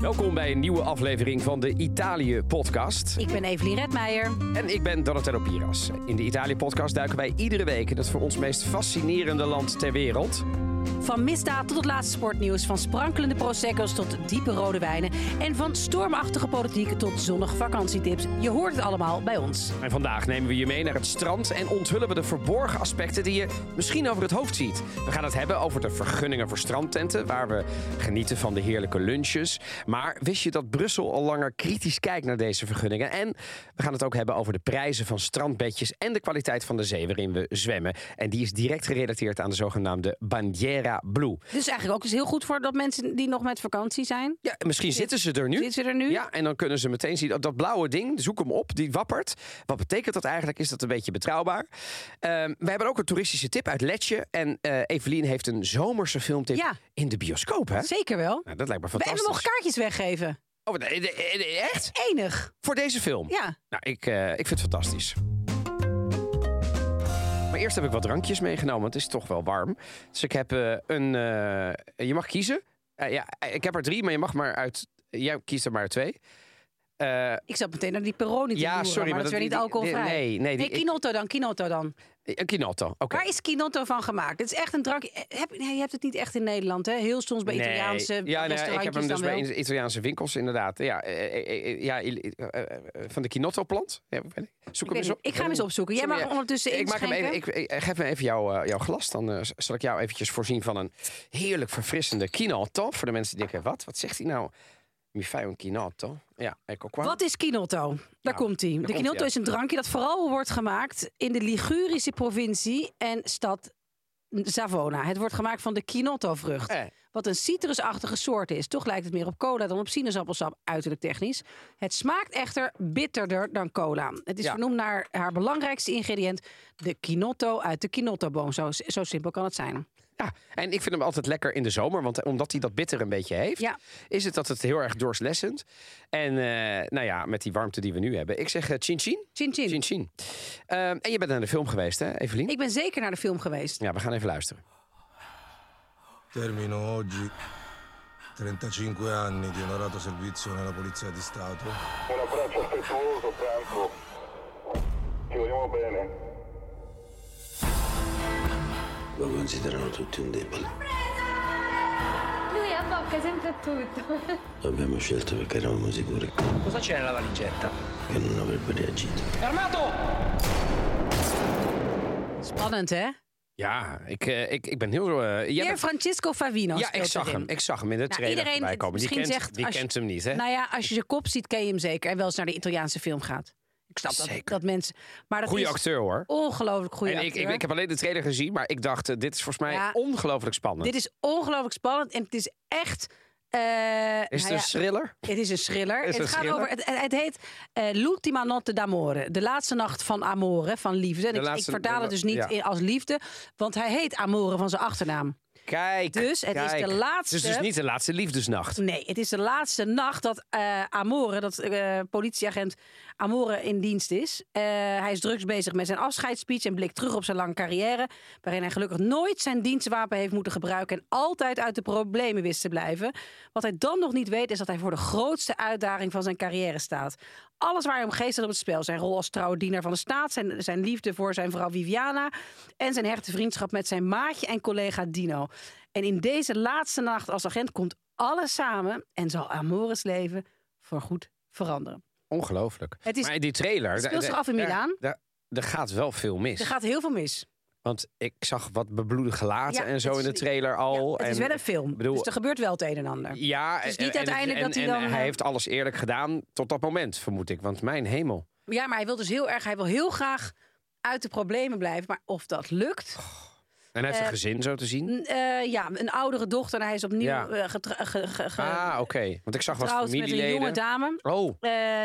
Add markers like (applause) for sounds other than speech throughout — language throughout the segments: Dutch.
Welkom bij een nieuwe aflevering van de Italië-podcast. Ik ben Evelien Redmeijer. En ik ben Donatello Piras. In de Italië-podcast duiken wij iedere week in het voor ons meest fascinerende land ter wereld. Van misdaad tot het laatste sportnieuws. Van sprankelende prosecco's tot diepe rode wijnen. En van stormachtige politiek tot zonnige vakantietips. Je hoort het allemaal bij ons. En vandaag nemen we je mee naar het strand en onthullen we de verborgen aspecten die je misschien over het hoofd ziet. We gaan het hebben over de vergunningen voor strandtenten, waar we genieten van de heerlijke lunches. Maar wist je dat Brussel al langer kritisch kijkt naar deze vergunningen? En we gaan het ook hebben over de prijzen van strandbedjes en de kwaliteit van de zee waarin we zwemmen. En die is direct gerelateerd aan de zogenaamde Bandiera Blue. Dus eigenlijk ook is heel goed voor dat mensen die nog met vakantie zijn. Ja, misschien zitten ze er nu. Zitten ze er nu? Ja, en dan kunnen ze meteen zien dat, dat blauwe ding, zoek hem op, die wappert. Wat betekent dat eigenlijk? Is dat een beetje betrouwbaar? Ehm, we hebben ook een toeristische tip uit Letje. En eh Evelien heeft een zomerse filmtip Ja. in de bioscoop, hè? Zeker wel. Nou, dat lijkt me We fantastisch. hebben nog kaartjes weggeven. Oh, echt? Enig. Voor deze film? Ja. Nou, ik, eh, ik vind het fantastisch. Eerst heb ik wat drankjes meegenomen, het is toch wel warm. Dus ik heb eh, een... eh, je mag kiezen. Eh, ja, ik heb er drie, maar je mag maar uit... Jij kiest er maar twee. Eh, Ik zat meteen naar die Peroni te ja, sorry, maar dat is weer niet alcoholvrij. die- Nee, nee. Die, Nee, Kinotto dan, Kinotto dan. ik- een Kinotto, oké. Waar is Kinotto van gemaakt? Het is echt een drankje. Eh, Heb, nee, je hebt het niet echt in Nederland, hè? Heel soms bij Nee. Italiaanse ja, nee, ik heb hem dus bij Italiaanse winkels inderdaad. Ja, eh, eh, eh, ja eh, eh, eh, van de Kinotto-plant. Ja. Zoek Ik, hem eens op. ik ga hem eens opzoeken. Jij mag ondertussen Ik, maak hem even, ik, ik geef me even jou, eh, jouw glas. Dan eh, zal ik jou eventjes voorzien van een heerlijk verfrissende Kinotto. Voor de mensen die denken, wat? Wat zegt hij nou? Mi fai un Kinotto? Ja, ecco qua. Wat is Kinotto? Daar Nou, komt hij. De ja. is een drankje dat vooral wordt gemaakt in de Ligurische provincie en stad Savona. Het wordt gemaakt van de Kinotto-vrucht. Eh. Wat een citrusachtige soort is. Toch lijkt het meer op cola dan op sinaasappelsap, uiterlijk technisch. Het smaakt echter bitterder dan cola. Het is Ja. vernoemd naar haar belangrijkste ingrediënt, de Kinotto uit de Kinotto-boom. Zo, zo simpel kan het zijn. Ja, en ik vind hem altijd lekker in de zomer. Want omdat hij dat bitter een beetje heeft, Ja. is het dat het heel erg doorslessend. En eh, nou ja, met die warmte die we nu hebben. Ik zeg eh, chin chin. Chin chin. Chin chin. Ehm, en je bent naar de film geweest, hè, Evelien? Ik ben zeker naar de film geweest. Ja, we gaan even luisteren. Termino oggi 35 anni di onorato servizio nella Polizia di Stato. Un abbraccio affettuoso, Franco. Ti vogliamo bene. Lo considerano tutti un debole. Lui abbocca sempre a tutto. (laughs) Lo abbiamo scelto perché eravamo sicuri Cosa c'è nella valigetta? che non avrebbe reagito. Spannend, hè? Ja, ik, eh, ik, ik ben heel... eh, jij Pier bent- Francesco Favino ja, ik zag erin. hem. Ik zag hem in de Nou, trailer iedereen voorbij komen. Die, misschien kent, zegt, die als je- kent hem niet, hè? Nou ja, als je zijn kop ziet, ken je hem zeker. En wel eens naar de Italiaanse film gaat. Ik snap dat, Zeker. dat mensen... Maar dat Goeie is acteur, hoor. Ongelooflijk goede En ik, acteur. ik, ik heb alleen de trailer gezien, maar ik dacht, eh, dit is volgens mij Ja. ongelooflijk spannend. Dit is ongelooflijk spannend. En het is echt... eh, is nou het ja, een thriller? Het is een thriller. Is het een gaat thriller? over, het, het heet eh, L'ultima notte d'amore. De laatste nacht van amore, van liefde. En ik, laatste- ik vertaal de- het dus niet ja. in, als liefde, want hij heet amore van zijn achternaam. Kijk, Dus het is de laatste- Het is dus niet de laatste liefdesnacht. Nee, het is de laatste nacht dat eh, Amore, dat politieagent Amore in dienst is. Eh, hij is drugs bezig met zijn afscheidsspeech en blikt terug op zijn lange carrière. Waarin hij gelukkig nooit zijn dienstwapen heeft moeten gebruiken en altijd uit de problemen wist te blijven. Wat hij dan nog niet weet is dat hij voor de grootste uitdaging van zijn carrière staat. Alles waar hij om geest op het spel. Zijn rol als trouwe dienaar van de staat, zijn, zijn liefde voor zijn vrouw Viviana en zijn hechte vriendschap met zijn maatje en collega Dino. En in deze laatste nacht als agent komt alles samen en zal Amores leven voorgoed veranderen. Ongelooflijk. Het is- maar die trailer... Het speelt zich af in daar- Milaan. daar- Er gaat wel veel mis. Er gaat heel veel mis. Want ik zag wat bebloede gelaten Ja, en zo in de trailer al. Ja, het is wel een film, bedoel- dus er gebeurt wel het een en ander. Ja, Het is niet en- en- uiteindelijk en- dat hij en dan, hij eh, heeft alles eerlijk gedaan tot dat moment, vermoed ik. Want mijn hemel. Ja, maar hij wil dus heel erg, hij wil heel graag uit de problemen blijven. Maar of dat lukt? En hij heeft een Eh, gezin zo te zien. Eh, ja, een oudere dochter en hij is opnieuw Ja. eh, ah, oké. Want ik zag wat getrouwd met een jonge familieleden. dame. Oh,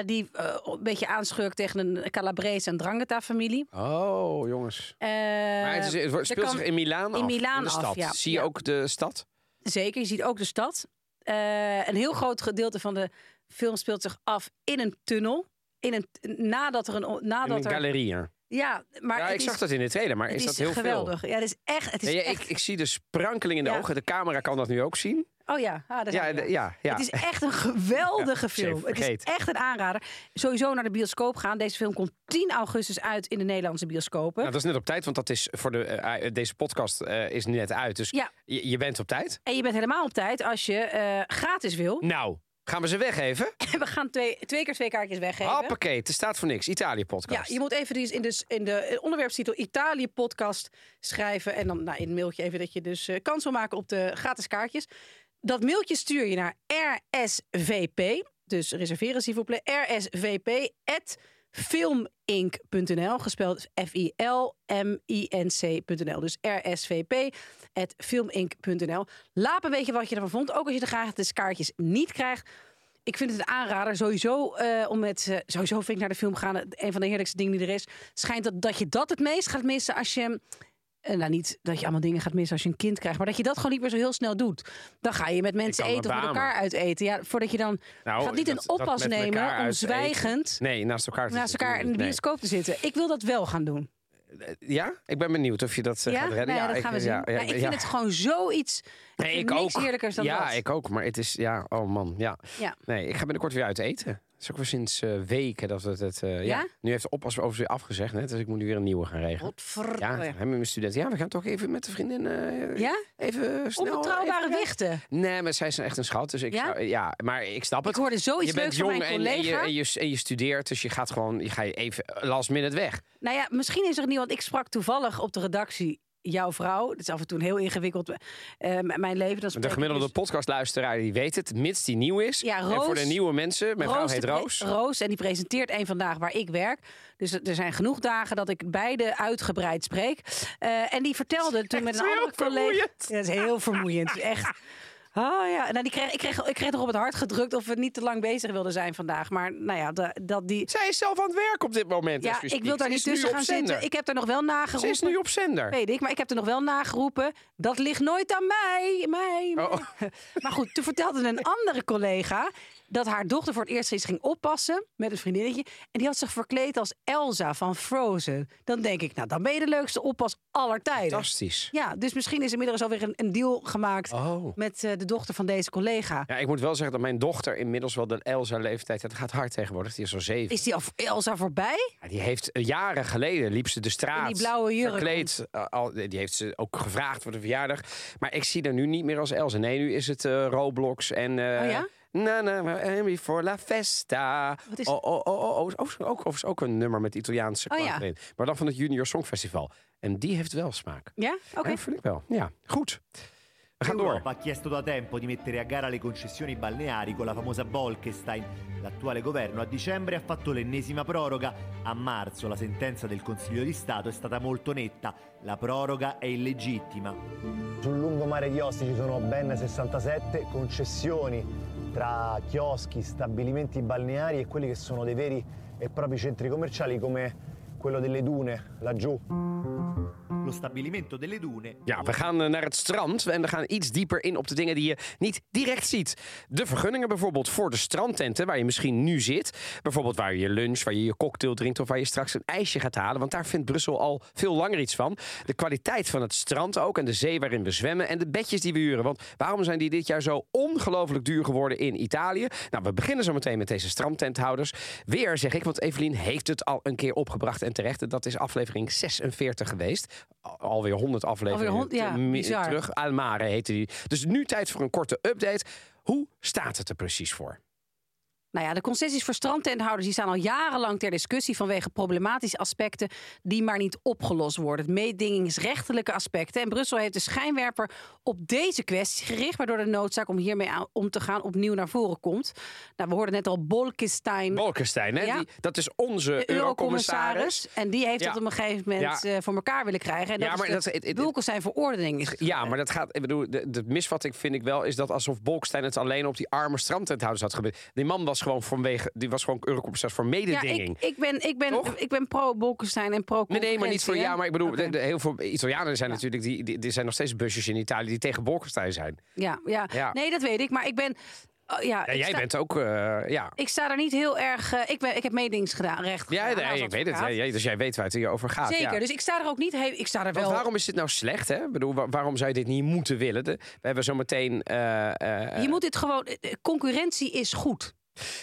die een beetje aanschurkt tegen een Calabrese en Drangheta-familie. oh, jongens. Maar het, is, het speelt zich in Milaan af. in Milaan de af, stad. ja. Zie je Ja. ook de stad? Zeker, je ziet ook de stad. Een heel groot gedeelte van de film speelt zich af in een tunnel. In een, nadat er een... In Nadat een er, galerie. Ja, maar Ja, ik is, zag dat in de trailer, maar is is dat heel geweldig. veel? Ja, het is echt... Het is Ja, ja, echt ik, ik zie de sprankeling in de Ja. ogen. De camera kan dat nu ook zien. Oh ja, ah, daar Ja, ja, ja. Het is (laughs) echt een geweldige film. Het is echt een aanrader. Sowieso naar de bioscoop gaan. Deze film komt 10 augustus uit in de Nederlandse bioscopen. Nou, dat is net op tijd, want dat is voor de, eh, deze podcast eh, is net uit. Dus Ja. je, je bent op tijd. En je bent helemaal op tijd als je eh, gratis wil. Nou, gaan we ze weggeven? (laughs) We gaan twee, twee keer twee kaartjes weggeven. Hoppakee, het staat voor niks. Ja, Italië-podcast. je moet even dus in, de, in de onderwerpstitel Italië podcast schrijven. En dan nou, in het mailtje even dat je dus eh, kans wil maken op de gratis kaartjes. Dat mailtje stuur je naar RSVP. Dus reserveren s'il vous plaît. RSVP at filminc.nl. Gespeld F-I-L-M-I-N-C.nl. Dus RSVP at filminc.nl. Laat me weten wat je ervan vond. Ook als je de gratis kaartjes niet krijgt. Ik vind het een aanrader sowieso eh, om met. eh, sowieso vind ik naar de film gaan. Een van de heerlijkste dingen die er is. Schijnt dat, dat je dat het meest gaat missen als je. Eh, nou, niet dat je allemaal dingen gaat missen als je een kind krijgt. Maar dat je dat gewoon niet meer zo heel snel doet. Dan ga je met mensen eten of met elkaar uit eten. Ja, voordat je dan. Nou, gaat niet dat- een oppas nemen om zwijgend. Nee, naast elkaar naast elkaar in de bioscoop te zitten. Ik wil dat wel gaan doen. Ja? Ik ben benieuwd of je dat eh, ja, gaat redden. Nou ja, dat ik- gaan we zien. ja, ja, Maar ik vind het gewoon zoiets. Nee, ik niks ook. dan ja, dat. ik ook. Maar het is, ja, oh man, ja. Ja. Nee, ik ga binnenkort weer uit eten. Het is ook weer sinds eh, weken dat we het... eh, ja? Ja? Nu heeft de oppas over weer afgezegd, net, dus ik moet nu weer een nieuwe gaan regelen. Godver- Ja, hebben mijn studenten. Ja, we gaan toch even met de vriendin eh, Ja? even snel... Onbetrouwbare even- wichten. Nee, maar zij zijn echt een schat. Dus ik Ja? zou- ja, maar ik snap het. Ik hoorde zoiets je bent jong en, en, je, en, je, en je studeert, dus je gaat gewoon je ga je even last minute weg. Nou ja, misschien is er niet, want ik sprak toevallig op de redactie jouw vrouw. Het is af en toe een heel ingewikkeld eh, mijn leven. Dan De gemiddelde dus- podcastluisteraar die weet het, mits die nieuw is. Ja, en voor Roos- de nieuwe mensen, mijn vrouw Roos heet Roos. Roos, en die presenteert een vandaag waar ik werk. Dus er zijn genoeg dagen dat ik beide uitgebreid spreek. Eh, en die vertelde toen met een andere collega. vermoeiend. Ja, dat is heel vermoeiend. Echt. Oh ja, nou, die kreeg, ik, kreeg, ik kreeg nog op het hart gedrukt of we niet te lang bezig wilden zijn vandaag. Maar nou ja, da- dat die. Zij is zelf aan het werk op dit moment. Ja, ik wil daar niet tussen gaan zender. zitten. Ik heb er nog wel nageroepen. Ze is nu op zender. Weet ik, maar ik heb er nog wel nageroepen. Dat ligt nooit aan mij. mij, mij. Oh. (laughs) Maar goed, toen vertelde een andere collega dat haar dochter voor het eerst eens ging oppassen met een vriendinnetje. En die had zich verkleed als Elsa van Frozen. Dan denk ik, nou, dan ben je de leukste oppas aller tijden. Fantastisch. Ja, dus misschien is inmiddels alweer een, een deal gemaakt Oh. met eh, de dochter van deze collega. Ja, ik moet wel zeggen dat mijn dochter inmiddels wel de Elsa-leeftijd... Het gaat hard tegenwoordig, die is al zeven. Is die al Elsa voorbij? Ja, die heeft eh, jaren geleden liep ze de straat. In die blauwe jurk. Verkleed. eh, al, die heeft ze ook gevraagd voor de verjaardag. Maar ik zie haar nu niet meer als Elsa. Nee, nu is het Roblox en. Oh ja? Na na na for la festa. Wat is- Oh, oh, oh, oh, oh, ook, ook, ook, ook een nummer met Italiaanse Oh ja. klank erin. Maar dan van het Junior Songfestival. En die heeft wel smaak. Ja? Oké. Ja, vind ik wel. Ja, goed. We gaan door. L'Europa ha chiesto da tempo di mettere a gara le concessioni balneari con la famosa Bolkestein. L'attuale governo a dicembre ha fatto l'ennesima proroga. A marzo la sentenza del Consiglio di Stato è stata molto netta. La proroga è illegittima. Sul lungomare di Ostia ci sono ben 67 concessioni tra chioschi, stabilimenti balneari e quelli che sono dei veri e propri centri commerciali come quello delle dune laggiù. Lo stabilimento delle dune. Ja, we gaan eh, naar het strand en we gaan iets dieper in op de dingen die je niet direct ziet. De vergunningen bijvoorbeeld voor de strandtenten waar je misschien nu zit. Bijvoorbeeld waar je lunch, waar je je cocktail drinkt of waar je straks een ijsje gaat halen. Want daar vindt Brussel al veel langer iets van. De kwaliteit van het strand ook en de zee waarin we zwemmen en de bedjes die we huren. Want waarom zijn die dit jaar zo ongelooflijk duur geworden in Italië? Nou, we beginnen zo meteen met deze strandtenthouders. Weer zeg ik, want Evelien heeft het al een keer opgebracht en terecht. Dat is aflevering 46 geweest. Al- Alweer 100 afleveringen Alweer hond- ja, terug. Almare heette die. Dus nu tijd voor een korte update. Hoe staat het er precies voor? Nou ja, de concessies voor strandtenthouders die staan al jarenlang ter discussie vanwege problematische aspecten die maar niet opgelost worden. Het mededingingsrechtelijke aspecten. En Brussel heeft de schijnwerper op deze kwestie gericht, waardoor de noodzaak om hiermee om te gaan opnieuw naar voren komt. Nou, we hoorden net al Bolkestein. Bolkestein, hè? Ja. Die, dat is onze eurocommissaris. En die heeft Ja. het op een gegeven moment Ja. eh, voor elkaar willen krijgen. En Ja, dat maar is dat- de het- het- Bolkestein verordening is. Ja, maar dat gaat. Ik bedoel, de, de misvatting vind ik wel is dat alsof Bolkestein het alleen op die arme strandtenthouders had gebeurd. Die man was gewoon vanwege, die was gewoon eurocommissaris voor Ja, mededinging. ik, ik ben, ik ben, Toch? ik ben pro-Bolkestein en pro Nee, nee, maar niet voor. Ja, maar ik bedoel, de, de- heel veel Italianen zijn natuurlijk. Die, die, die zijn nog steeds busjes in Italië die tegen Bolkestein zijn. Ja, ja. Ja. nee, dat weet ik. Maar ik ben Oh, ja, Ja, jij sta- bent ook, eh, ja. Ik sta er niet heel erg... eh, ik, ben, ik heb meedings gedaan, recht Ja, nee, ik weet het. Ja, ja, dus jij weet waar het hier over gaat. Zeker, ja. dus ik sta er ook niet... Heel, ik sta er Want wel... waarom is dit nou slecht? Hè? Ik bedoel, wa- waarom zou je dit niet moeten willen? De- we hebben zo meteen. eh, Je moet dit gewoon. Concurrentie is goed.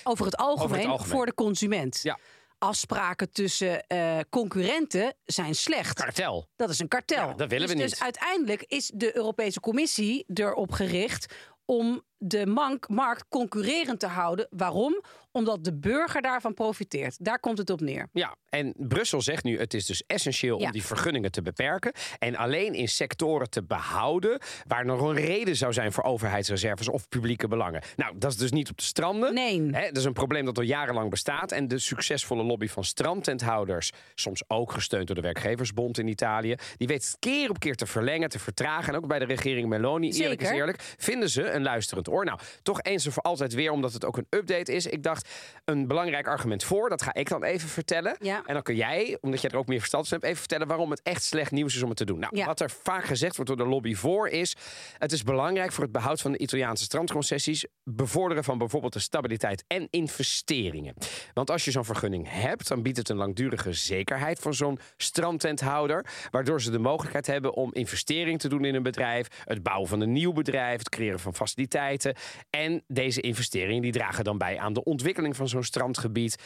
Over het algemeen, algemeen. voor de consument. Ja. Afspraken tussen eh, concurrenten zijn slecht. kartel. Dat is een kartel. Ja, dat willen dus, we niet. Dus uiteindelijk is de Europese Commissie erop gericht om de mank- markt concurrerend te houden. Waarom? Omdat de burger daarvan profiteert. Daar komt het op neer. Ja, en Brussel zegt nu: het is dus essentieel Ja. om die vergunningen te beperken. En alleen in sectoren te behouden waar nog een reden zou zijn voor overheidsreserves of publieke belangen. Nou, dat is dus niet op de stranden. Nee. Hè, dat is een probleem dat al jarenlang bestaat. En de succesvolle lobby van strandtenthouders, soms ook gesteund door de Werkgeversbond in Italië, die weet het keer op keer te verlengen, te vertragen. En ook bij de regering Meloni, eerlijk is eerlijk, vinden ze een luisterend oor. Nou, toch eens en voor altijd weer, omdat het ook een update is. Ik dacht, een belangrijk argument voor, dat ga ik dan even vertellen. Ja. En dan kun jij, omdat jij er ook meer verstand van hebt, even vertellen waarom het echt slecht nieuws is om het te doen. Nou, Ja. wat er vaak gezegd wordt door de lobby voor is, het is belangrijk voor het behoud van de Italiaanse strandconcessies, bevorderen van bijvoorbeeld de stabiliteit en investeringen. Want als je zo'n vergunning hebt, dan biedt het een langdurige zekerheid voor zo'n strandtenthouder, waardoor ze de mogelijkheid hebben om investering te doen in een bedrijf, het bouwen van een nieuw bedrijf, het creëren van faciliteiten. En deze investeringen die dragen dan bij aan de ontwikkeling van zo'n strandgebied.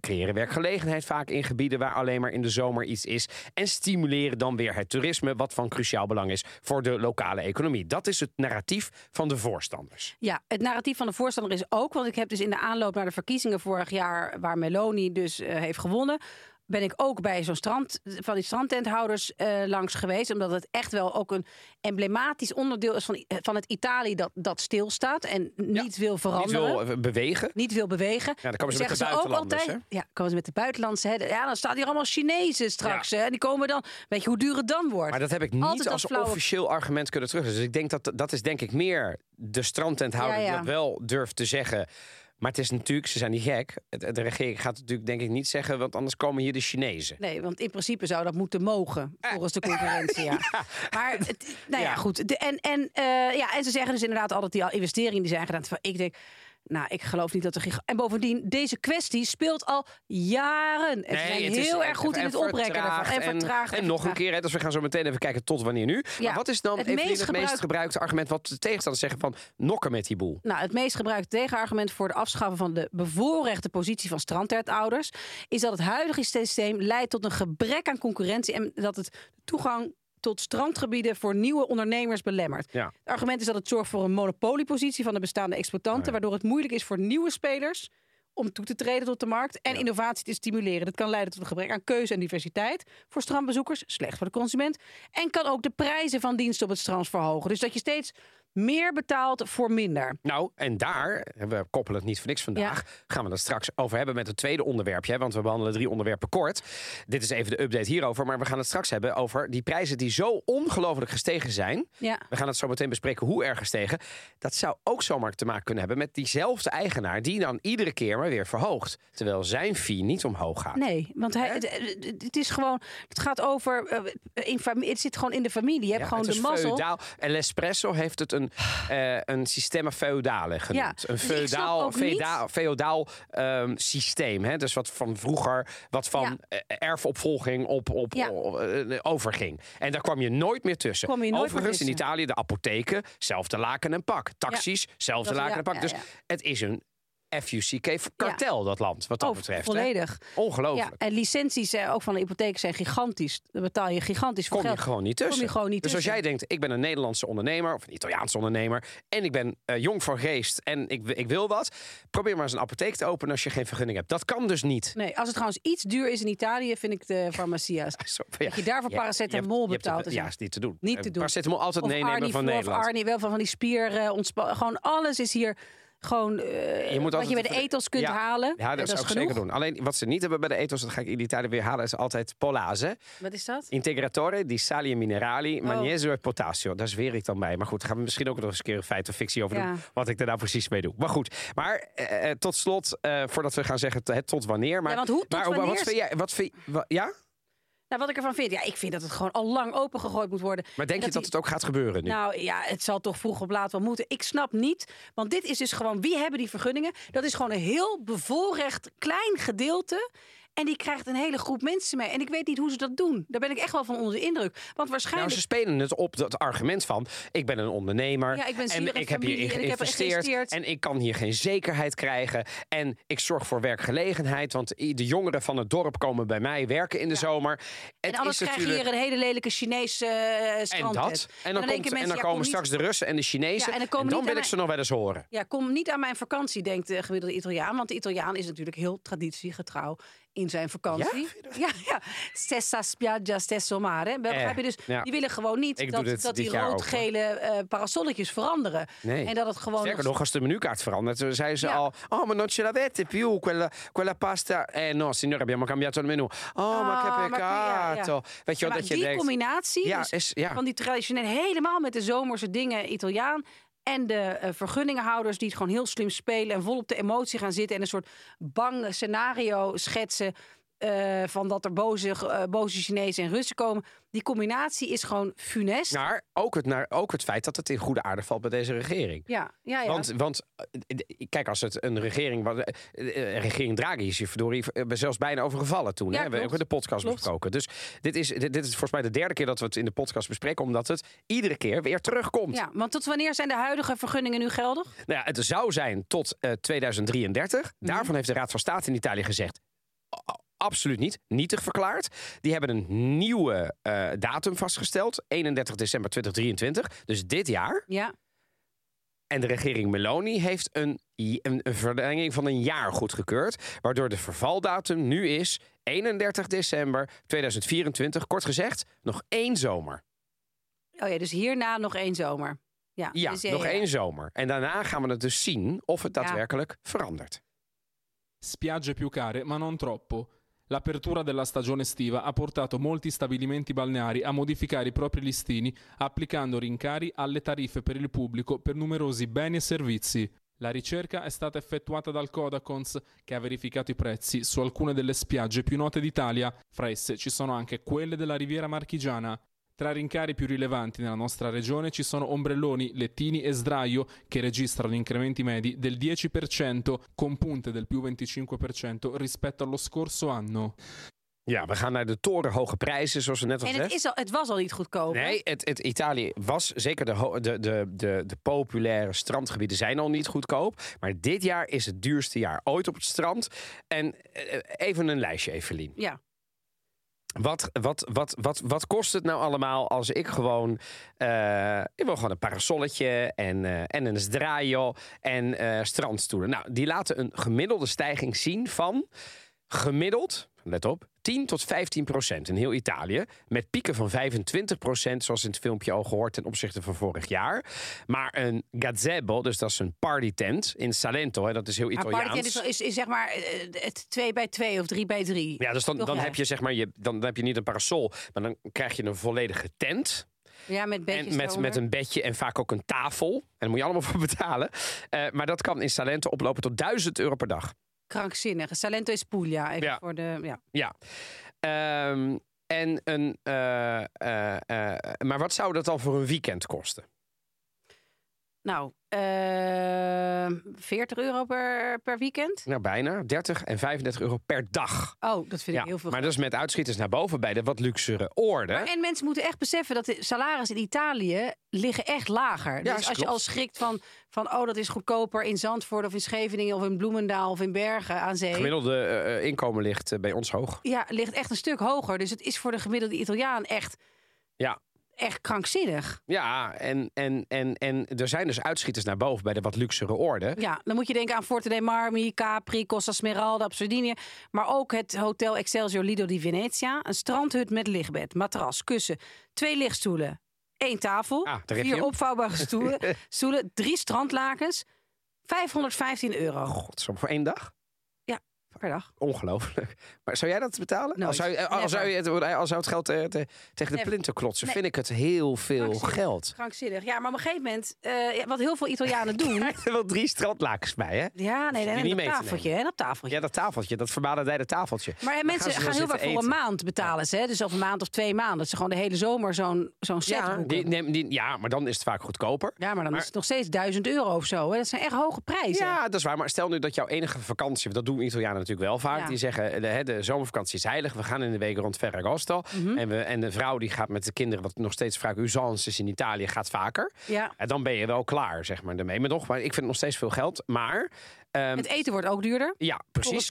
Creëren werkgelegenheid vaak in gebieden waar alleen maar in de zomer iets is. En stimuleren dan weer het toerisme, wat van cruciaal belang is voor de lokale economie. Dat is het narratief van de voorstanders. Ja, het narratief van de voorstander is ook, want ik heb dus in de aanloop naar de verkiezingen vorig jaar, waar Meloni dus eh, heeft gewonnen, ben ik ook bij zo'n strand, van die strandtenthouders eh, langs geweest. Omdat het echt wel ook een emblematisch onderdeel is van, i- van het Italië dat, dat stilstaat en niet wil Niet veranderen. wil eh, bewegen. niet wil bewegen. Ja, dan komen ze met de ook buitenlanders, altijd. Ja, komen ze met de buitenlandse. Hè. Ja, dan staan hier allemaal Chinezen straks. Hè. En die komen dan. Weet je hoe duur het dan wordt? Maar dat heb ik niet Altijd als officieel argument kunnen terug. Dus ik denk dat dat is denk ik meer de strandtenthouder Ja, ja. die dat wel durft te zeggen. Maar het is natuurlijk, ze zijn niet gek. De regering gaat het natuurlijk denk ik niet zeggen, want anders komen hier de Chinezen. Nee, want in principe zou dat moeten mogen, volgens de concurrentie. (laughs) Ja. Maar, het, nou ja, Ja. goed. De, en, en, eh, ja, en ze zeggen dus inderdaad altijd die investeringen die zijn gedaan. Ik denk, nou, ik geloof niet dat er... giga- En bovendien, deze kwestie speelt al jaren. En ze zijn het is- heel erg goed in het oprekken daarvan. En vertragen. En, nog een keer, hè, dus we gaan zo meteen even kijken tot wanneer nu. Ja, Maar wat is dan het meest het meest gebruik- gebruikte argument wat de tegenstanders zeggen van nokken met die boel? Nou, het meest gebruikte tegenargument voor de afschaffen van de bevoorrechte positie van strandtertouders is dat het huidige systeem leidt tot een gebrek aan concurrentie en dat het toegang tot strandgebieden voor nieuwe ondernemers belemmert. Ja. Het argument is dat het zorgt voor een monopoliepositie van de bestaande exploitanten, waardoor het moeilijk is voor nieuwe spelers om toe te treden tot de markt en innovatie te stimuleren. Dat kan leiden tot een gebrek aan keuze en diversiteit voor strandbezoekers, slecht voor de consument. En kan ook de prijzen van diensten op het strand verhogen. Dus dat je steeds meer betaalt voor minder. Nou, en daar, we koppelen het niet voor niks vandaag, gaan we het straks over hebben met het tweede onderwerpje. Want we behandelen drie onderwerpen kort. Dit is even de update hierover. Maar we gaan het straks hebben over die prijzen die zo ongelooflijk gestegen zijn. Ja. We gaan het zo meteen bespreken hoe erg gestegen. Dat zou ook zomaar te maken kunnen hebben met diezelfde eigenaar die dan iedere keer maar weer verhoogt. Terwijl zijn fee niet omhoog gaat. Nee, want hij, het, is gewoon. Het gaat over. eh, in het zit gewoon in de familie. Je hebt Ja, gewoon het de mazzel. En L'espresso heeft het een, eh een systema feudale genoemd. Ja, een dus feodaal, ook feodaal, feodaal ehm, systeem. Hè? Dus wat van vroeger, wat van Ja. eh, erfopvolging op, op, Ja. eh, overging. En daar kwam je nooit meer tussen. Meer Overigens in. Italië de apotheken, zelfde laken en pak. Taxis, zelfde laken en pak. Dus het is een FUCK-kartel, dat land, wat dat betreft. hè. volledig. Ja, Ongelooflijk. en licenties eh, ook van de hypotheek zijn gigantisch. Daar betaal je gigantisch veel kom je gewoon niet tussen. Kom je gewoon niet dus als jij denkt, ik ben een Nederlandse ondernemer of een Italiaanse ondernemer en ik ben eh, jong van geest en ik, ik wil wat, probeer maar eens een apotheek te openen als je geen vergunning hebt. Dat kan dus niet. Nee, als het trouwens iets duur is in Italië, vind ik de farmacia's. (laughs) Zo, ja. Dat je daarvoor Ja, paracetamol betaalt. Ja, is niet te doen. Niet Eh, te doen. Paracetamol altijd Of meenemen Arnie van Nederland. Of Arnie, wel van, van die spier eh, ontspa- Gewoon alles is hier gewoon eh, Je moet wat je bij de ethos kunt Ja. halen. Ja, dat, zou ik genoeg. zeker doen. Alleen wat ze niet hebben bij de ethos, dat ga ik in Italië weer halen, is altijd polase. Wat is dat? Integratore di sali e minerali, Oh. magnesio e potassio. Daar zweer ik dan bij. Maar goed, daar gaan we misschien ook nog eens een keer een feit of fictie over Ja. doen. Wat ik er nou precies mee doe. Maar goed, maar eh, eh, tot slot, eh, voordat we gaan zeggen t- het tot wanneer. Maar, Ja, want hoe- tot maar, wanneer wat vind jij? Wat vind, wa- ja? Nou, wat ik ervan vind, ja, ik vind dat het gewoon al lang opengegooid moet worden. Maar denk En je dat die- het ook gaat gebeuren nu? Nou ja, het zal toch vroeg of laat wel moeten. Ik snap niet, want dit is dus gewoon, wie hebben die vergunningen? Dat is gewoon een heel bevoorrecht klein gedeelte. En die krijgt een hele groep mensen mee. En ik weet niet hoe ze dat doen. Daar ben ik echt wel van onder de indruk. Want Nou, waarschijnlijk... ze spelen het op dat argument van: ik ben een ondernemer Ja, ik ben en ik heb en erin geïnvesteerd en ik kan hier geen zekerheid krijgen en ik zorg voor werkgelegenheid, want de jongeren van het dorp komen bij mij werken in de zomer. Het en anders is krijg je hier een hele lelijke Chinese uh, en dat. En dan, komt, en dan ja, komen niet- straks de Russen en de Chinezen. En dan komen wil ik ze nog wel eens horen. Ja, kom niet aan mijn vakantie, denkt de gemiddelde Italiaan. Want de Italiaan is natuurlijk heel traditiegetrouw in zijn vakantie. Ja, (laughs) ja. Stessa spiaggia, stesso mare. Begrijp je dus? ja. Die willen gewoon niet Ik dat, dit dat die dit rood-gele eh, parasolletjes veranderen. Nee. En dat het gewoon... Sterker nog, als de menukaart verandert, dan zeiden ze Ja. al... Oh, ma non ce l'avete più, quella, quella pasta... Eh no, signore, abbiamo cambiato il menù. Oh, ma che Ah, maar- ja, ja. peccato. Weet je Ja, wel, maar dat je die denkt... combinatie Ja, dus is- ja. van die traditionele helemaal met de zomerse dingen Italiaan en de eh, vergunningenhouders die het gewoon heel slim spelen en vol op de emotie gaan zitten en een soort bang scenario schetsen eh, van dat er boze, eh, boze Chinezen en Russen komen. Die combinatie is gewoon funest. Maar ook het, naar, ook het feit dat het in goede aarde valt bij deze regering. ja, ja, ja. Want, want eh, kijk, als het een regering was. regering Draghi is je verdorie zelfs bijna overgevallen toen. Ja, hè? We hebben de podcast Klopt. besproken. Dus dit is, dit, dit is volgens mij de derde keer dat we het in de podcast bespreken. Omdat het iedere keer weer terugkomt. ja, want tot wanneer zijn de huidige vergunningen nu geldig? Nou ja, het zou zijn tot eh, 2033. Mhm. Daarvan heeft de Raad van State in Italië gezegd. Absoluut niet. Nietig verklaard. Die hebben een nieuwe eh, datum vastgesteld. 31 december 2023. Dus dit jaar. Ja, En de regering Meloni heeft een, een, een verlenging van een jaar goedgekeurd. Waardoor de vervaldatum nu is 31 december 2024. Kort gezegd, nog één zomer. oh ja, dus hierna nog één zomer. Ja, Ja, dus nog één zomer. En daarna gaan we het dus zien of het Ja. daadwerkelijk verandert. Spiagge più care, ma non troppo. L'apertura della stagione estiva ha portato molti stabilimenti balneari a modificare i propri listini, applicando rincari alle tariffe per il pubblico per numerosi beni e servizi. La ricerca è stata effettuata dal Codacons, che ha verificato i prezzi su alcune delle spiagge più note d'Italia. Fra esse ci sono anche quelle della Riviera Marchigiana. Tra i rincari più rilevanti nella nostra regione ci sono ombrelloni, lettini e sdraio che registrano incrementi medi del 10% con punte del più 25% rispetto allo scorso anno. Ja, we gaan naar de torenhoge prijzen, zoals we net al En het, gezegd. is al, het was al niet goedkoop. Nee, het, het Italië was zeker de, de, de, de, de populaire strandgebieden zijn al niet goedkoop. Maar dit jaar is het duurste jaar ooit op het strand. En eh, even een lijstje, Evelien. Ja. Wat, wat, wat, wat, wat kost het nou allemaal als ik gewoon... eh, ik wil gewoon een parasolletje en, eh, en een sdraio en eh, strandstoelen. Nou, die laten een gemiddelde stijging zien van gemiddeld, let op, 10 tot 15 procent in heel Italië. Met pieken van 25 procent, zoals in het filmpje al gehoord ten opzichte van vorig jaar. Maar een gazebo, dus dat is een partytent in Salento, hè, dat is heel Maar Italiaans. partytent is, is, is zeg maar eh, het 2 bij 2 of 3 bij 3. Ja, dus dan, dan heb je zeg maar, je, dan, dan heb je niet een parasol, maar dan krijg je een volledige tent. Ja, met En met, met een bedje en vaak ook een tafel. En daar moet je allemaal (laughs) voor betalen. Eh, maar dat kan in Salento oplopen tot 1000 euro per dag. Krankzinnig. Salento is Puglia. Even Ja. voor de, ja. Ja. Ehm, en een, eh, eh, eh, maar wat zou dat dan voor een weekend kosten? Nou, eh 40 euro per, per weekend. Nou, bijna 30 en 35 euro per dag. Oh, dat vind Ja, ik heel veel. maar dat is met uitschieters naar boven bij de wat luxere orde. Maar en mensen moeten echt beseffen dat de salarissen in Italië liggen echt lager. Ja, dus als je al schrikt van, van, oh, dat is goedkoper in Zandvoort of in Scheveningen of in Bloemendaal of in Bergen aan zee. Gemiddelde eh, eh, inkomen ligt bij ons hoog. Ja, ligt echt een stuk hoger. Dus het is voor de gemiddelde Italiaan echt, Ja. Echt krankzinnig. Ja, en, en, en, en er zijn dus uitschieters naar boven bij de wat luxere orde. Ja, dan moet je denken aan Forte dei Marmi, Capri, Costa Smeralda op Sardinië. Maar ook het Hotel Excelsior Lido di Venezia. Een strandhut met lichtbed, matras, kussen, twee lichtstoelen, één tafel, Ah, vier opvouwbare stoelen, (laughs) stoelen, drie strandlakens, 515 euro. God, zo voor één dag? Per dag. Ongelooflijk. Maar zou jij dat betalen? Nooit. Als zou, je, als, zou je het, als zou het geld eh, te- tegen de plinten klotsen, Nee. vind ik het heel veel Krankzinnig. geld. Krankzinnig. Ja, maar op een gegeven moment, eh, ja, wat heel veel Italianen doen. (laughs) Er wel drie strandlakens bij, hè? Ja, nee, die nee, niet dat tafeltje, hè, dat tafeltje. Ja, dat tafeltje, dat verbalendeide tafeltje. Maar mensen gaan heel vaak voor een maand betalen. Hè? Dus of een maand of twee maanden. Dat ze gewoon de hele zomer zo'n zo'n set Ja, die, neem- die- ja, maar dan is het vaak goedkoper. Ja, maar dan Maar- is het nog steeds 1000 euro of zo. Hè? Dat zijn echt hoge prijzen. Ja, dat is waar. Maar stel nu dat jouw enige vakantie, dat doen Italianen natuurlijk wel vaak. Ja. Die zeggen, eh, de, de zomervakantie is heilig. We gaan in de week rond Ferragosto. Mhm. en, we, en de vrouw die gaat met de kinderen, wat nog steeds vaak usance is in Italië, gaat vaker. Ja. En dan ben je wel klaar, zeg maar, ermee. Maar nog, maar ik vind het nog steeds veel geld. Maar, ehm, Het eten wordt ook duurder. ja, precies. Volgens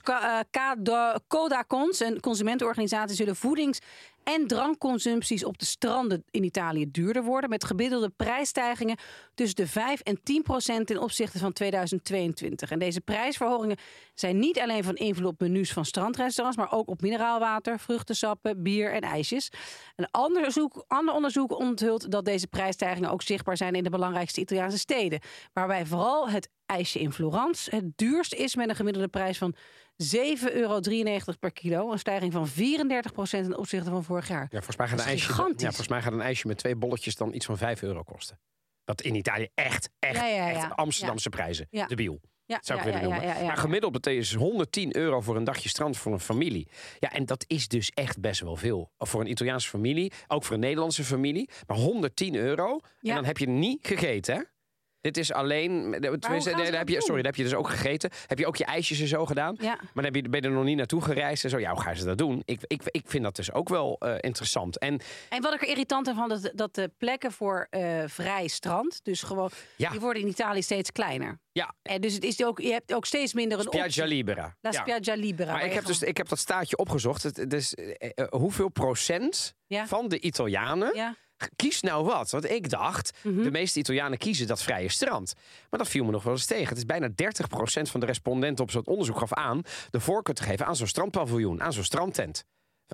Ka- eh, Codacons, een consumentenorganisatie, zullen voedings- en drankconsumpties op de stranden in Italië duurder worden. Met gemiddelde prijsstijgingen tussen de 5 en 10 procent ten opzichte van 2022. En deze prijsverhogingen zijn niet alleen van invloed op menus van strandrestaurants, maar ook op mineraalwater, vruchtensappen, bier en ijsjes. Een ander onderzoek, ander onderzoek onthult dat deze prijsstijgingen ook zichtbaar zijn in de belangrijkste Italiaanse steden. Waarbij vooral het ijsje in Florence het duurst is met een gemiddelde prijs van 7,93 euro per kilo. Een stijging van 34 procent ten opzichte van vorig jaar. Ja, volgens mij, gaat Dat een is ijsje, gigantisch. ja, volgens mij gaat een ijsje met twee bolletjes dan iets van 5 euro kosten. Wat in Italië echt, echt, Ja, ja, ja. echt Amsterdamse prijzen. Ja. Debiel. Ja, Zou ik willen noemen. Maar gemiddeld betekent dus 110 euro voor een dagje strand voor een familie. Ja, en dat is dus echt best wel veel. Voor een Italiaanse familie, ook voor een Nederlandse familie. Maar 110 euro. En dan heb je niet gegeten, hè? Dit is alleen. Tenminste, ze nee, daar dat heb je, sorry, daar heb je dus ook gegeten. Heb je ook je ijsjes en zo gedaan. Ja. Maar dan heb je, ben je er nog niet naartoe gereisd en zo. Ja, hoe gaan ze dat doen? Ik, ik, ik vind dat dus ook wel eh, interessant. En En wat ik er irritant aan vond, dat, dat de plekken voor eh, vrij strand, dus gewoon, Ja. die worden in Italië steeds kleiner. ja, En dus het is ook, je hebt ook steeds minder een Spiaggia optie. Libera. La Ja. Spiaggia Libera. Maar ik heb, dus, ik heb dat staatje opgezocht. Het, eh, eh, hoeveel procent Ja. van de Italianen Ja. Kies nou wat? Want ik dacht, Mhm. de meeste Italianen kiezen dat vrije strand. Maar dat viel me nog wel eens tegen. Het is bijna 30% van de respondenten op zo'n onderzoek gaf aan... de voorkeur te geven aan zo'n strandpaviljoen, aan zo'n strandtent.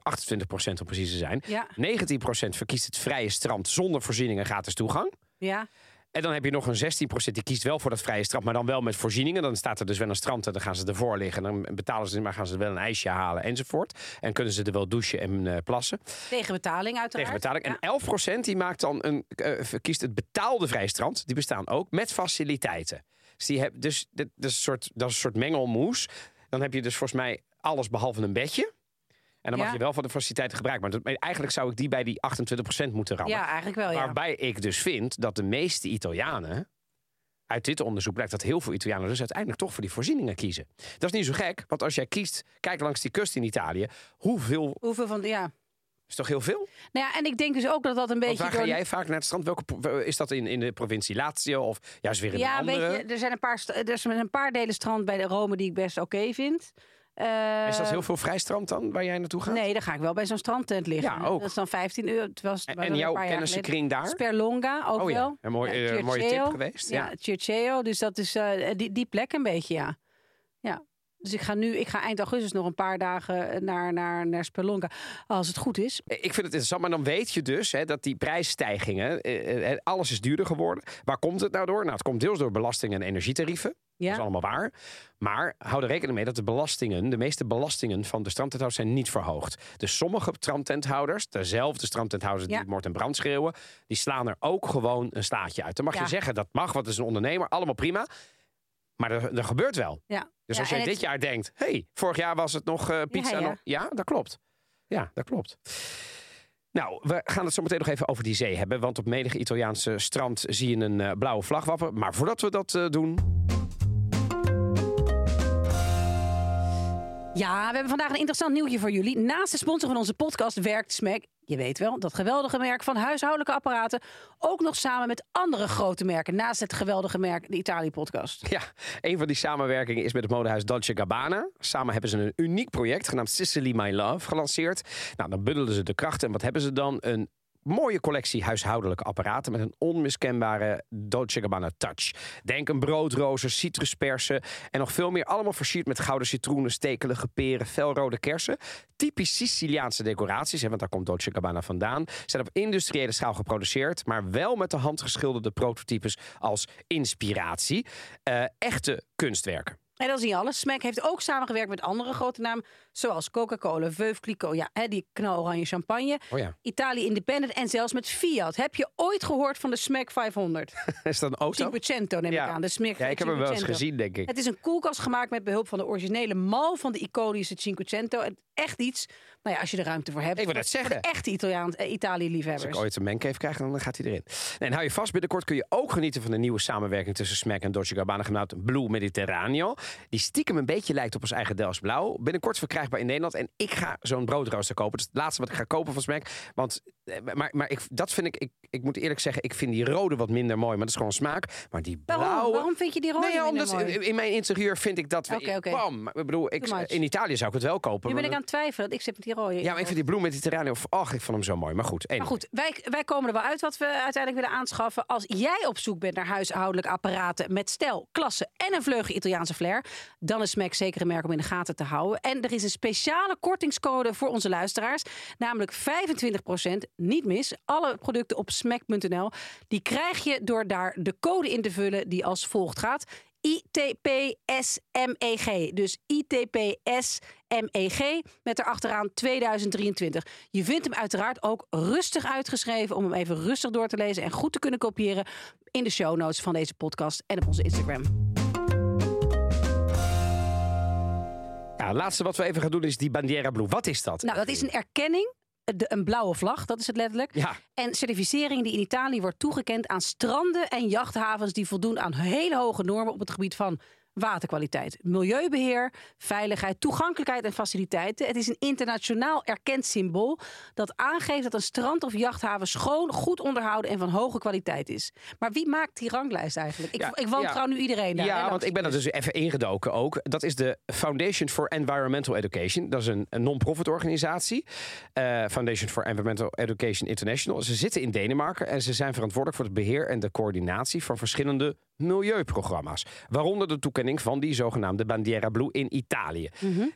28% om precies te zijn. Ja. 19% verkiest het vrije strand zonder voorzieningen gratis toegang. Ja. En dan heb je nog een 16% die kiest wel voor dat vrije strand, maar dan wel met voorzieningen. Dan staat er dus wel een strand en dan gaan ze ervoor liggen. Dan betalen ze, maar gaan ze wel een ijsje halen enzovoort. En kunnen ze er wel douchen en eh, plassen. Tegen betaling uiteraard. Tegen betaling. Ja. En 11% die maakt dan een, eh, kiest het betaalde vrije strand. Die bestaan ook met faciliteiten. Dus, die heb, dus dat, is een soort, dat is een soort mengelmoes. Dan heb je dus volgens mij alles behalve een bedje. En dan mag Ja. je wel van de faciliteiten gebruiken. Maar dat- eigenlijk zou ik die bij die 28% moeten rammen. Ja, eigenlijk wel, ja. Waarbij ik dus vind dat de meeste Italianen. Uit dit onderzoek blijkt dat heel veel Italianen dus uiteindelijk toch voor die voorzieningen kiezen. Dat is niet zo gek, want als jij kiest, kijk langs die kust in Italië, hoeveel Hoeveel van, ja. is toch heel veel? Nou ja, en ik denk dus ook dat dat een Want beetje... waar ga door- jij vaak naar het strand? Welke pro- is dat in, in de provincie Lazio of juist weer in Ja, weet andere? je, er zijn een paar, er zijn een paar delen strand bij de Rome die ik best oké vind. Eh, is dat heel veel vrij strand dan, waar jij naartoe gaat? Nee, dan ga ik wel bij zo'n strandtent liggen. Ja, ook. Dat is dan 15 euro. Het was, En- en jouw kennissenkring daar? Sperlonga ook Oh ja, wel. een mooi- eh, mooie tip geweest, ja. Ja. Dus dat is eh, die, die plek een beetje, ja. Ja. Dus ik ga nu, ik ga eind augustus nog een paar dagen naar, naar, naar Spelonga. Als het goed is. Ik vind het interessant, maar dan weet je dus hè, dat die prijsstijgingen, eh, eh, alles is duurder geworden. Waar komt het nou door? Nou, het komt deels door belastingen en energietarieven. Ja. Dat is allemaal waar. Maar hou er rekening mee dat de belastingen, de meeste belastingen van de strandtenthouders zijn niet verhoogd. Dus sommige strandtenthouders, dezelfde strandtenthouders Ja. die moord en brand schreeuwen, die slaan er ook gewoon een staatje uit. Dan mag Ja. je zeggen dat mag, want het is een ondernemer, allemaal prima. Maar er, er gebeurt wel. Ja. Dus Ja, als jij dit het- jaar denkt, hey, vorig jaar was het nog eh, pizza. Ja, ja. nog- ja, dat klopt. Ja, dat klopt. Nou, we gaan het zo meteen nog even over die zee hebben. Want op menige Italiaanse strand zie je een eh, blauwe vlag wapperen. Maar voordat we dat eh, doen... Ja, we hebben vandaag een interessant nieuwtje voor jullie. Naast de sponsor van onze podcast werkt Smack, je weet wel, dat geweldige merk van huishoudelijke apparaten, ook nog samen met andere grote merken. Naast het geweldige merk, de Italië-podcast. Ja, een van die samenwerkingen is met het modehuis Dolce Gabbana. Samen hebben ze een uniek project genaamd Sicily My Love gelanceerd. Nou, dan bundelen ze de krachten. En wat hebben ze dan? Een mooie collectie huishoudelijke apparaten met een onmiskenbare Dolce Gabbana touch. Denk een broodrozer, citruspersen en nog veel meer. Allemaal versierd met gouden citroenen, stekelige peren, felrode kersen. Typisch Siciliaanse decoraties, hè, want daar komt Dolce Gabbana vandaan. Zijn op industriële schaal geproduceerd, maar wel met de hand geschilderde prototypes als inspiratie. Eh, echte kunstwerken. En dat is niet alles. Smack heeft ook samengewerkt met andere grote namen, zoals Coca-Cola, Veuve Clicquot, ja, hè, die knaloranje champagne, Oh ja. Italië Independent en zelfs met Fiat. Heb je ooit gehoord van de Smack 500? (laughs) Is dat een auto? Cinquecento neem Ja. ik aan. De Smack Ja, ik heb hem wel eens gezien, denk ik. Het is een koelkast gemaakt met behulp van de originele mal van de iconische Cinquecento. En echt iets, nou ja, als je er ruimte voor hebt. Ik wil net zeggen. Voor de echte Italiaan, eh, Als Italië-liefhebbers. ik ooit een mancave krijg, dan gaat hij erin. En hou je vast, binnenkort kun je ook genieten van de nieuwe samenwerking tussen Smack en Dolce Gabbana, genaamd Blue Mediterraneo. Die stiekem een beetje lijkt op ons eigen Dels Blauw. Binnenkort verkrijgbaar in Nederland. En ik ga zo'n broodrooster kopen. Dat is het laatste wat ik ga kopen van Smack. Want, eh, maar, maar ik, dat vind ik, ik, ik moet eerlijk zeggen, ik vind die rode wat minder mooi. Maar dat is gewoon smaak. Maar die blauwe... Waarom? Waarom vind je die rode Nee, ja, minder omdat mooi? in mijn interieur vind ik dat... Oké, oké. Ik bedoel, ik, in Italië zou ik het wel kopen. Nu ben maar ik aan het twijfelen. Ik zit met die rode. Ja, maar ik vind die Blue Mediterraneo... Ach, ik vond hem zo mooi. Maar goed, Maar anyway. goed, wij, wij komen er wel uit wat we uiteindelijk willen aanschaffen. Als jij op zoek bent naar huishoudelijk apparaten met stijl, klasse en een vleugje Italiaanse flair, dan is Smack zeker een merk om in de gaten te houden. En er is een speciale kortingscode voor onze luisteraars, namelijk 25% niet mis. Alle producten op smack.nl, die krijg je door daar de code in te vullen die als volgt gaat. ITPSMEG. Dus ITPSMEG met erachteraan 2023. Je vindt hem uiteraard ook rustig uitgeschreven om hem even rustig door te lezen en goed te kunnen kopiëren in de show notes van deze podcast en op onze Instagram. Ja, het laatste wat we even gaan doen is die Bandiera Blue. Wat is dat? Nou, dat is een erkenning. De, een blauwe vlag, dat is het letterlijk. Ja. En certificering die in Italië wordt toegekend aan stranden en jachthavens die voldoen aan hele hoge normen op het gebied van waterkwaliteit, milieubeheer, veiligheid, toegankelijkheid en faciliteiten. Het is een internationaal erkend symbool dat aangeeft dat een strand of jachthaven schoon, goed onderhouden en van hoge kwaliteit is. Maar wie maakt die ranglijst eigenlijk? Ik, Ja, ik wantrouw ja. nu iedereen daar. hè, Ja, want ik ben er dus even ingedoken ook. Dat is de Foundation for Environmental Education. Dat is een, een non-profit organisatie. Eh, Foundation for Environmental Education International. Ze zitten in Denemarken en ze zijn verantwoordelijk voor het beheer en de coördinatie van verschillende milieuprogramma's. Waaronder de toekenning van die zogenaamde Bandiera Blu in Italië.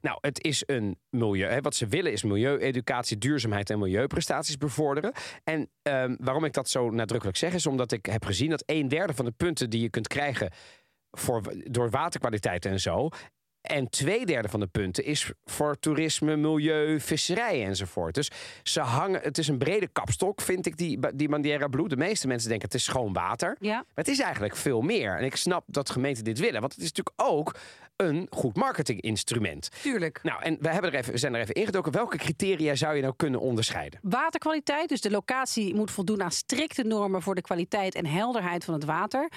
Nou, het is een milieu. Hè, wat ze willen is milieueducatie, duurzaamheid en milieuprestaties bevorderen. En ehm, waarom ik dat zo nadrukkelijk zeg, is omdat ik heb gezien dat een derde van de punten die je kunt krijgen voor, door waterkwaliteit en zo. En twee derde van de punten is voor toerisme, milieu, visserij enzovoort. Dus ze hangen, het is een brede kapstok, vind ik, die, die Bandiera Blue. De meeste mensen denken het is schoon water. Ja. Maar het is eigenlijk veel meer. En ik snap dat gemeenten dit willen. Want het is natuurlijk ook een goed marketinginstrument. Tuurlijk. Nou, en we, hebben er even, we zijn er even ingedoken. Welke criteria zou je nou kunnen onderscheiden? Waterkwaliteit, dus de locatie moet voldoen aan strikte normen voor de kwaliteit en helderheid van het water.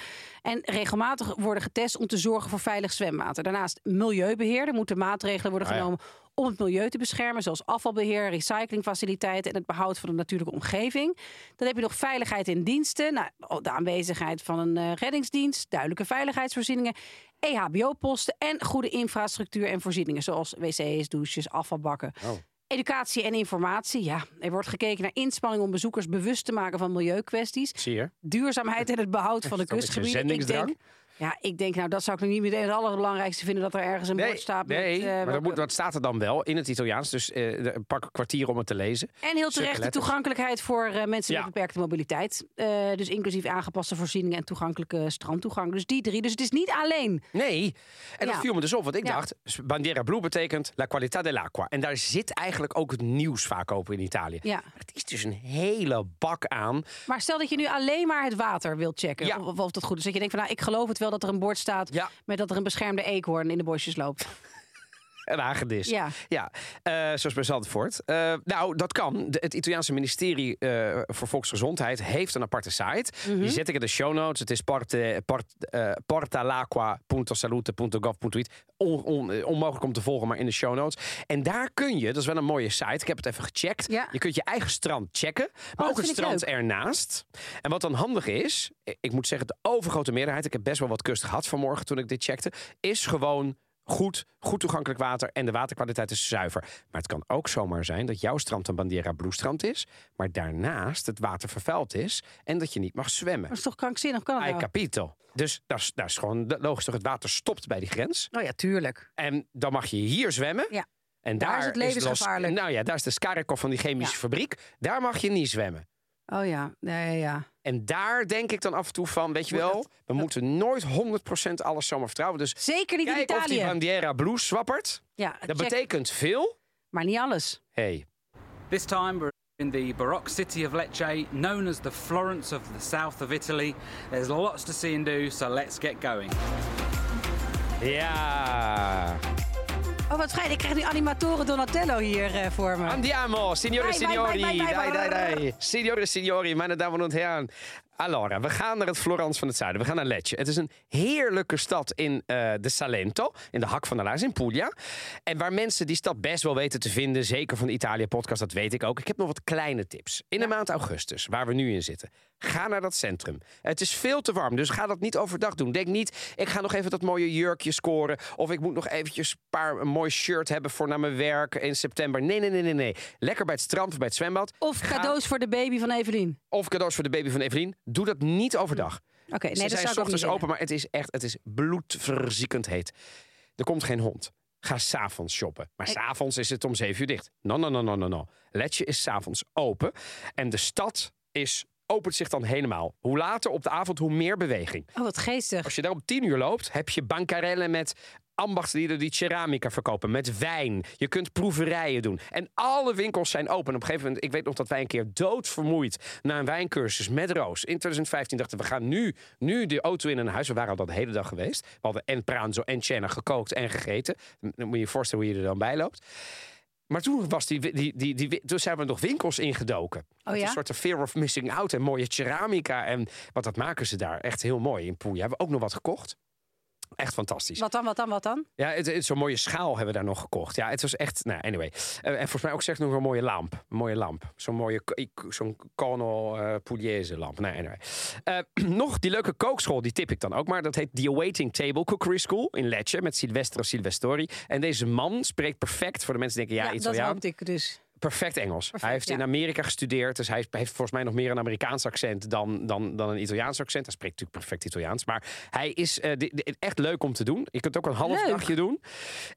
En regelmatig worden getest om te zorgen voor veilig zwemwater. Daarnaast milieubeheer. Er moeten maatregelen worden Ah, ja. genomen om het milieu te beschermen, zoals afvalbeheer, recyclingfaciliteiten en het behoud van de natuurlijke omgeving. Dan heb je nog veiligheid in diensten, nou, de aanwezigheid van een eh, reddingsdienst, duidelijke veiligheidsvoorzieningen, EHBO-posten en goede infrastructuur en voorzieningen, zoals wc's, douches, afvalbakken. Oh. Educatie en informatie. Ja, er wordt gekeken naar inspanningen om bezoekers bewust te maken van milieukwesties. Duurzaamheid en het behoud (laughs) van de kustgebieden. Ik zendingsdrang? denk, ja, ik denk, nou, dat zou ik nog niet meteen het allerbelangrijkste vinden dat er ergens een bord staat. met, nee eh, maar dat moet, wat staat er dan wel in het Italiaans? Dus eh, pak een kwartier om het te lezen. En heel terecht de toegankelijkheid voor eh, mensen Ja. met beperkte mobiliteit. Dus inclusief aangepaste voorzieningen en toegankelijke strandtoegang. Dus die drie. Dus het is niet alleen. Nee. En dat viel me dus op, want ik Ja. dacht, Bandiera Blu betekent la qualità dell'acqua. En daar zit eigenlijk ook het nieuws vaak over in Italië. Ja. Maar het is dus een hele bak aan. Maar stel dat je nu alleen maar het water wilt checken. Ja. Of, of dat goed is. Dat je denkt van nou, ik geloof het wel dat er een bord staat Ja. met dat er een beschermde eekhoorn in de bosjes loopt. Een hagedis. Ja. ja. Eh, zoals bij Zandvoort. Eh, nou, dat kan. De- het Italiaanse ministerie eh, voor Volksgezondheid heeft een aparte site. Mhm. Die zet ik in de show notes. Het is eh, portalacqua.salute.gov.it. On, on- onmogelijk om te volgen, maar in de show notes. En daar kun je, dat is wel een mooie site. Ik heb het even gecheckt. Ja. Je kunt je eigen strand checken. Maar dat ook het strand ernaast. En wat dan handig is, ik moet zeggen, de overgrote meerderheid, ik heb best wel wat kust gehad vanmorgen toen ik dit checkte, is gewoon goed, goed toegankelijk water en de waterkwaliteit is zuiver. Maar het kan ook zomaar zijn dat jouw strand een Bandiera Blue strand is, maar daarnaast het water vervuild is en dat je niet mag zwemmen. Dat is toch krankzinnig? Kan nou? capito. Dus dat is, dat is gewoon logisch toch, het water stopt bij die grens. Oh ja, tuurlijk. En dan mag je hier zwemmen. Ja. En Daar daar, is het levensgevaarlijk. nou ja, daar is de Skarikov van die chemische Ja. fabriek. Daar mag je niet zwemmen. Oh ja, ja, ja. En daar denk ik dan af en toe van, weet je wel, we moeten nooit 100% alles zomaar vertrouwen. Dus Zeker niet in kijk of die Italië. bandiera blues zwappert. Ja, Dat check. betekent veel. Maar niet alles. Hey, This time we're in the Baroque city of Lecce, known as the Florence of the south of Italy. There's lots to see and do, so let's get going. ja. Oh, wat fijn. Ik krijg nu animatoren Donatello hier eh, voor me. Andiamo, signore e signori. Dai, dai, dai. Signore e signori, meine damen en heren. Allora, we gaan naar het Florence van het zuiden. We gaan naar Lecce. Het is een heerlijke stad in eh, de Salento, in de hak van de Laars, in Puglia. En waar mensen die stad best wel weten te vinden, zeker van de Italië-podcast, dat weet ik ook. Ik heb nog wat kleine tips. In de maand augustus, waar we nu in zitten, ga naar dat centrum. Het is veel te warm, dus ga dat niet overdag doen. Denk niet, ik ga nog even dat mooie jurkje scoren. Of ik moet nog eventjes een, paar, een mooi shirt hebben voor naar mijn werk in september. Nee, nee, nee, nee, nee. Lekker bij het strand of bij het zwembad. Of Ga- cadeaus voor de baby van Evelien. of cadeaus voor de baby van Evelien. Doe dat niet overdag. Oké, nee, Ze dat zijn zou ochtends open, maar het is echt het is bloedverziekend heet. Er komt geen hond. Ga s'avonds shoppen. Maar s'avonds is het om 7 uur dicht. No, no, no, no, no, no. Letje is s'avonds open. En de stad is, opent zich dan helemaal. Hoe later op de avond, hoe meer beweging. Oh, wat geestig. Als je daar om 10 uur loopt, heb je bankarellen met ambachtslieden die ceramica verkopen. Met wijn. Je kunt proeverijen doen. En alle winkels zijn open. Op een gegeven moment, ik weet nog dat wij een keer doodvermoeid... na een wijncursus met Roos in 2015 dachten... we gaan nu, nu de auto in een huis. We waren al dat de hele dag geweest. We hadden en pranzo en cena gekookt en gegeten. Dan moet je je voorstellen hoe je er dan bij loopt. Maar toen, was die, die, die, die, toen zijn we nog winkels ingedoken. Oh ja? Een soort fear of missing out en mooie ceramica. En wat dat maken ze daar. Echt heel mooi in Puglia. Hebben we ook nog wat gekocht. Echt fantastisch. Wat dan, wat dan, wat dan? Ja, het, het- zo'n mooie schaal hebben we daar nog gekocht. Ja, het was echt. Nou, anyway. Eh, en volgens mij ook zeg nog een mooie lamp. Een mooie lamp. Zo'n mooie. Zo'n Cornell eh Pugliese lamp. Nee, anyway. Eh, (clears throat) nog die leuke kookschool, die tip ik dan ook maar. Dat heet The Awaiting Table Cookery School in Lecce met Silvestro Silvestori. En deze man spreekt perfect voor de mensen die denken: ja, dat Italiaan. hoopte ik dus. Perfect Engels. hij heeft in. Amerika gestudeerd, dus hij heeft volgens mij nog meer een Amerikaans accent dan, dan, dan een Italiaans accent. Hij spreekt natuurlijk perfect Italiaans, maar hij is eh, echt leuk om te doen. Je kunt ook een half Leuk. dagje doen.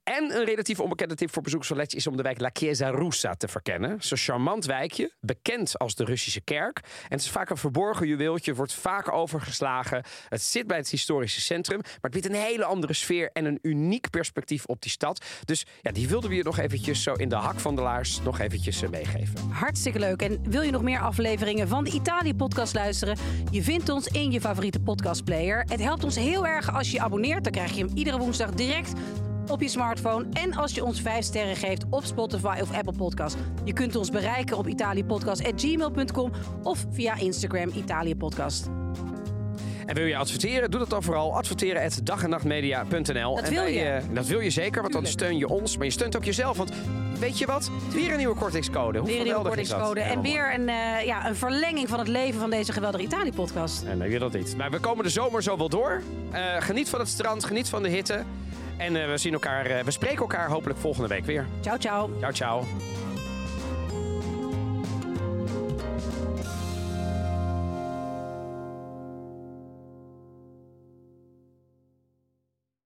En een relatief onbekende tip voor bezoekers van Lecce is om de wijk La Chiesa Russa te verkennen. Zo'n charmant wijkje, bekend als de Russische kerk. En het is vaak een verborgen juweeltje, wordt vaak overgeslagen. Het zit bij het historische centrum, maar het biedt een hele andere sfeer en een uniek perspectief op die stad. Dus ja, die wilden we je nog eventjes zo in de hak van de laars nog eventjes eh, meegeven. Hartstikke leuk. En wil je nog meer afleveringen van de Italië-podcast luisteren? Je vindt ons in je favoriete podcastplayer. Het helpt ons heel erg als je je abonneert. Dan krijg je hem iedere woensdag direct op je smartphone. En als je ons 5 sterren geeft op Spotify of Apple Podcast. Je kunt ons bereiken op italiëpodcast.gmail.com of via Instagram Italiëpodcast. En wil je adverteren? Doe dat dan vooral. Adverteren at dagennachtmedia.nl. Dat En wil wij, je. eh, dat wil je zeker, want dan steun je ons. Maar je steunt ook jezelf. Want weet je wat? Weer een nieuwe kortingscode. Hoe Weer een nieuwe kortingscode. En weer een, eh, ja, een verlenging van het leven van deze geweldige Italië-podcast. En weet je dat niet. Maar we komen de zomer zo wel door. Eh, geniet van het strand, geniet van de hitte. En we, zien elkaar, we spreken elkaar hopelijk volgende week weer. Ciao, ciao. Ciao, ciao.